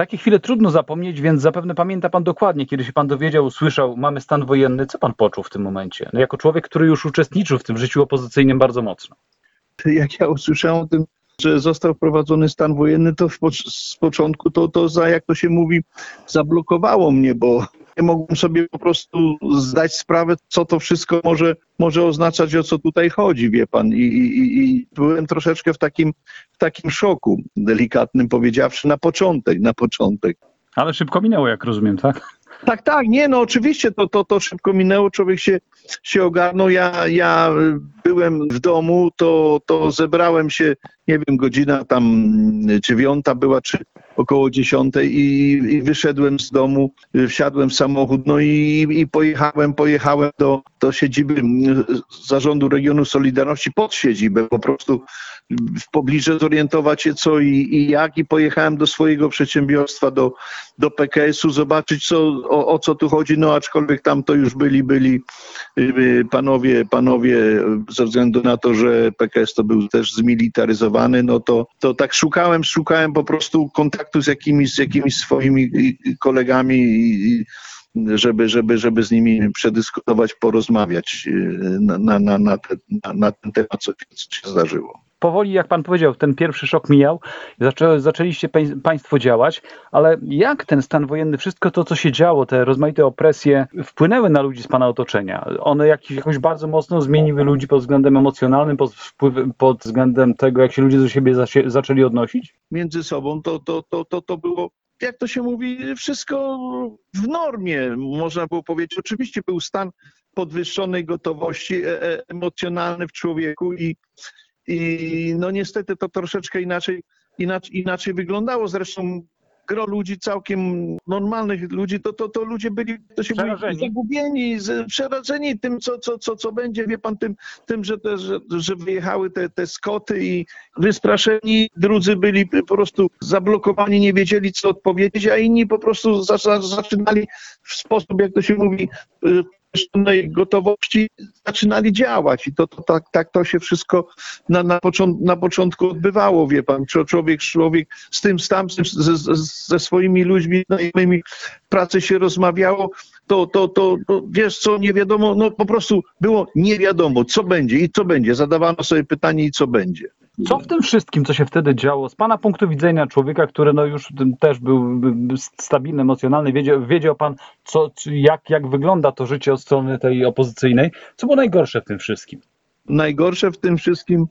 Takie chwile trudno zapomnieć, więc zapewne pamięta pan dokładnie, kiedy się pan dowiedział, usłyszał, mamy stan wojenny, co pan poczuł w tym momencie? No jako człowiek, który już uczestniczył w tym życiu opozycyjnym bardzo mocno. Jak ja usłyszałem o tym, że został wprowadzony stan wojenny, to z początku to, to za, jak to się mówi, zablokowało mnie, bo nie mogłem sobie po prostu zdać sprawę, co to wszystko może, może oznaczać, o co tutaj chodzi, wie pan. I, i, i byłem troszeczkę w takim, w takim szoku, delikatnym powiedziawszy, na początek, na początek. Ale szybko minęło, jak rozumiem, tak? Tak, tak, nie, no oczywiście to, to, to szybko minęło, człowiek się, się ogarnął. Ja, ja byłem w domu, to, to zebrałem się, nie wiem, godzina tam dziewiąta była, czy około dziesiątej i, i wyszedłem z domu, wsiadłem w samochód, no i, i pojechałem, pojechałem do, do siedziby Zarządu Regionu Solidarności, pod siedzibę, po prostu w pobliżu zorientować się co i, i jak i pojechałem do swojego przedsiębiorstwa, do, do PKS-u, zobaczyć co, o, o co tu chodzi, no aczkolwiek tam to już byli, byli panowie, panowie ze względu na to, że PKS to był też zmilitaryzowany, no to, to tak szukałem, szukałem po prostu kontaktu z jakimiś, z jakimiś swoimi kolegami żeby, żeby, żeby z nimi przedyskutować, porozmawiać na, na, na, te, na ten temat, co, co się zdarzyło powoli, jak pan powiedział, ten pierwszy szok mijał, zaczę, zaczęliście państwo działać, ale jak ten stan wojenny, wszystko to, co się działo, te rozmaite opresje wpłynęły na ludzi z pana otoczenia? One jak, jakoś bardzo mocno zmieniły ludzi pod względem emocjonalnym, pod, wpływ, pod względem tego, jak się ludzie do siebie zaczęli odnosić? Między sobą to, to, to, to, to było jak to się mówi, wszystko w normie, można było powiedzieć. Oczywiście był stan podwyższonej gotowości e, e, emocjonalny w człowieku i, i no niestety to troszeczkę inaczej, inaczej, inaczej wyglądało. Zresztą gro ludzi całkiem normalnych ludzi, to, to, to ludzie byli to się. Byli zagubieni, przerażeni tym, co, co, co, co będzie, wie pan, tym, tym że, te, że, że wyjechały te, te skoty i wystraszeni, drudzy byli po prostu zablokowani, nie wiedzieli, co odpowiedzieć, a inni po prostu zaczynali w sposób, jak to się mówi, określonej gotowości zaczynali działać. I to, to tak, tak to się wszystko na, na, począt, na początku odbywało, wie pan, człowiek, człowiek z tym, z tamtym, ze, ze swoimi ludźmi znajomymi pracy się rozmawiało, to, to, to, to wiesz co, nie wiadomo, no po prostu było nie wiadomo, co będzie i co będzie, zadawano sobie pytanie i co będzie. Co w tym wszystkim, co się wtedy działo, z Pana punktu widzenia człowieka, który no już też był stabilny, emocjonalny, wiedział, wiedział Pan, co, jak, jak wygląda to życie od strony tej opozycyjnej, co było najgorsze w tym wszystkim? Najgorsze w tym wszystkim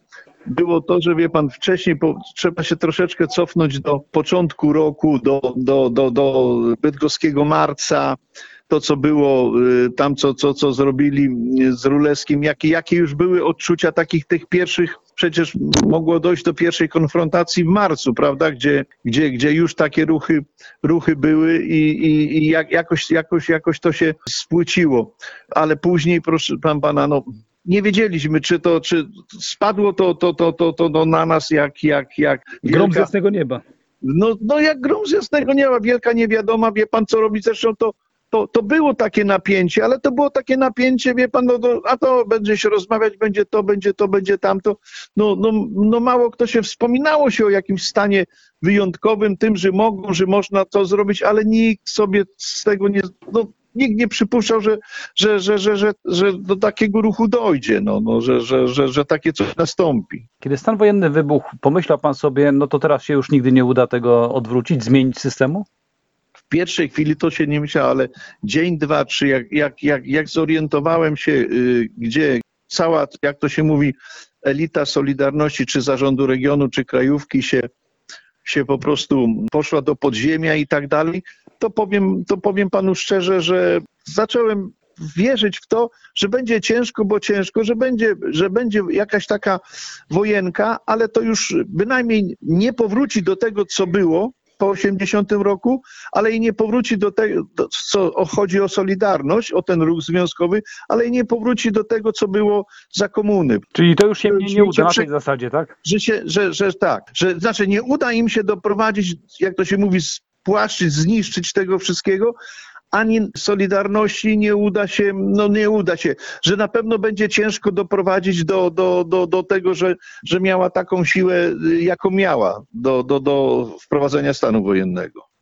było to, że wie pan, wcześniej po, trzeba się troszeczkę cofnąć do początku roku, do, do, do, do bydgoskiego marca, to, co było y, tam, co, co, co zrobili z Ruleskim, jakie, jakie już były odczucia takich tych pierwszych, przecież mogło dojść do pierwszej konfrontacji w marcu, prawda, gdzie, gdzie, gdzie już takie ruchy, ruchy były i, i, i jak, jakoś, jakoś, jakoś to się spłyciło. Ale później, proszę pan pana, no, nie wiedzieliśmy, czy to, czy spadło to, to, to, to, to, to na nas jak, jak, jak. Grom z jasnego nieba. No, no jak grom z jasnego nieba, wielka niewiadoma, wie pan co robi, zresztą to to, to było takie napięcie, ale to było takie napięcie, wie pan, no to, a to będzie się rozmawiać, będzie to, będzie to, będzie tamto. No, no, no mało kto się wspominało się o jakimś stanie wyjątkowym, tym, że mogą, że można to zrobić, ale nikt sobie z tego nie, no, nikt nie przypuszczał, że, że, że, że, że, że do takiego ruchu dojdzie, no, no, że, że, że, że takie coś nastąpi. Kiedy stan wojenny wybuchł, pomyślał pan sobie, no to teraz się już nigdy nie uda tego odwrócić, zmienić systemu? Pierwszej chwili to się nie myślało, ale dzień, dwa, trzy, jak, jak, jak, jak zorientowałem się, y, gdzie cała, jak to się mówi, elita Solidarności, czy zarządu regionu, czy krajówki się, się po prostu poszła do podziemia i tak dalej, to powiem, to powiem panu szczerze, że zacząłem wierzyć w to, że będzie ciężko, bo ciężko, że będzie, że będzie jakaś taka wojenka, ale to już bynajmniej nie powróci do tego, co było, po 80 roku, ale i nie powróci do tego, co chodzi o Solidarność, o ten ruch związkowy, ale i nie powróci do tego, co było za komuny. Czyli to już się nie, nie uda na tej zasadzie, tak? Że, się, że, że tak, że znaczy nie uda im się doprowadzić, jak to się mówi, spłaszczyć, zniszczyć tego wszystkiego, ani Solidarności nie uda się, no nie uda się, że na pewno będzie ciężko doprowadzić do, do, do, do tego, że, że miała taką siłę, jaką miała do, do, do wprowadzenia stanu wojennego.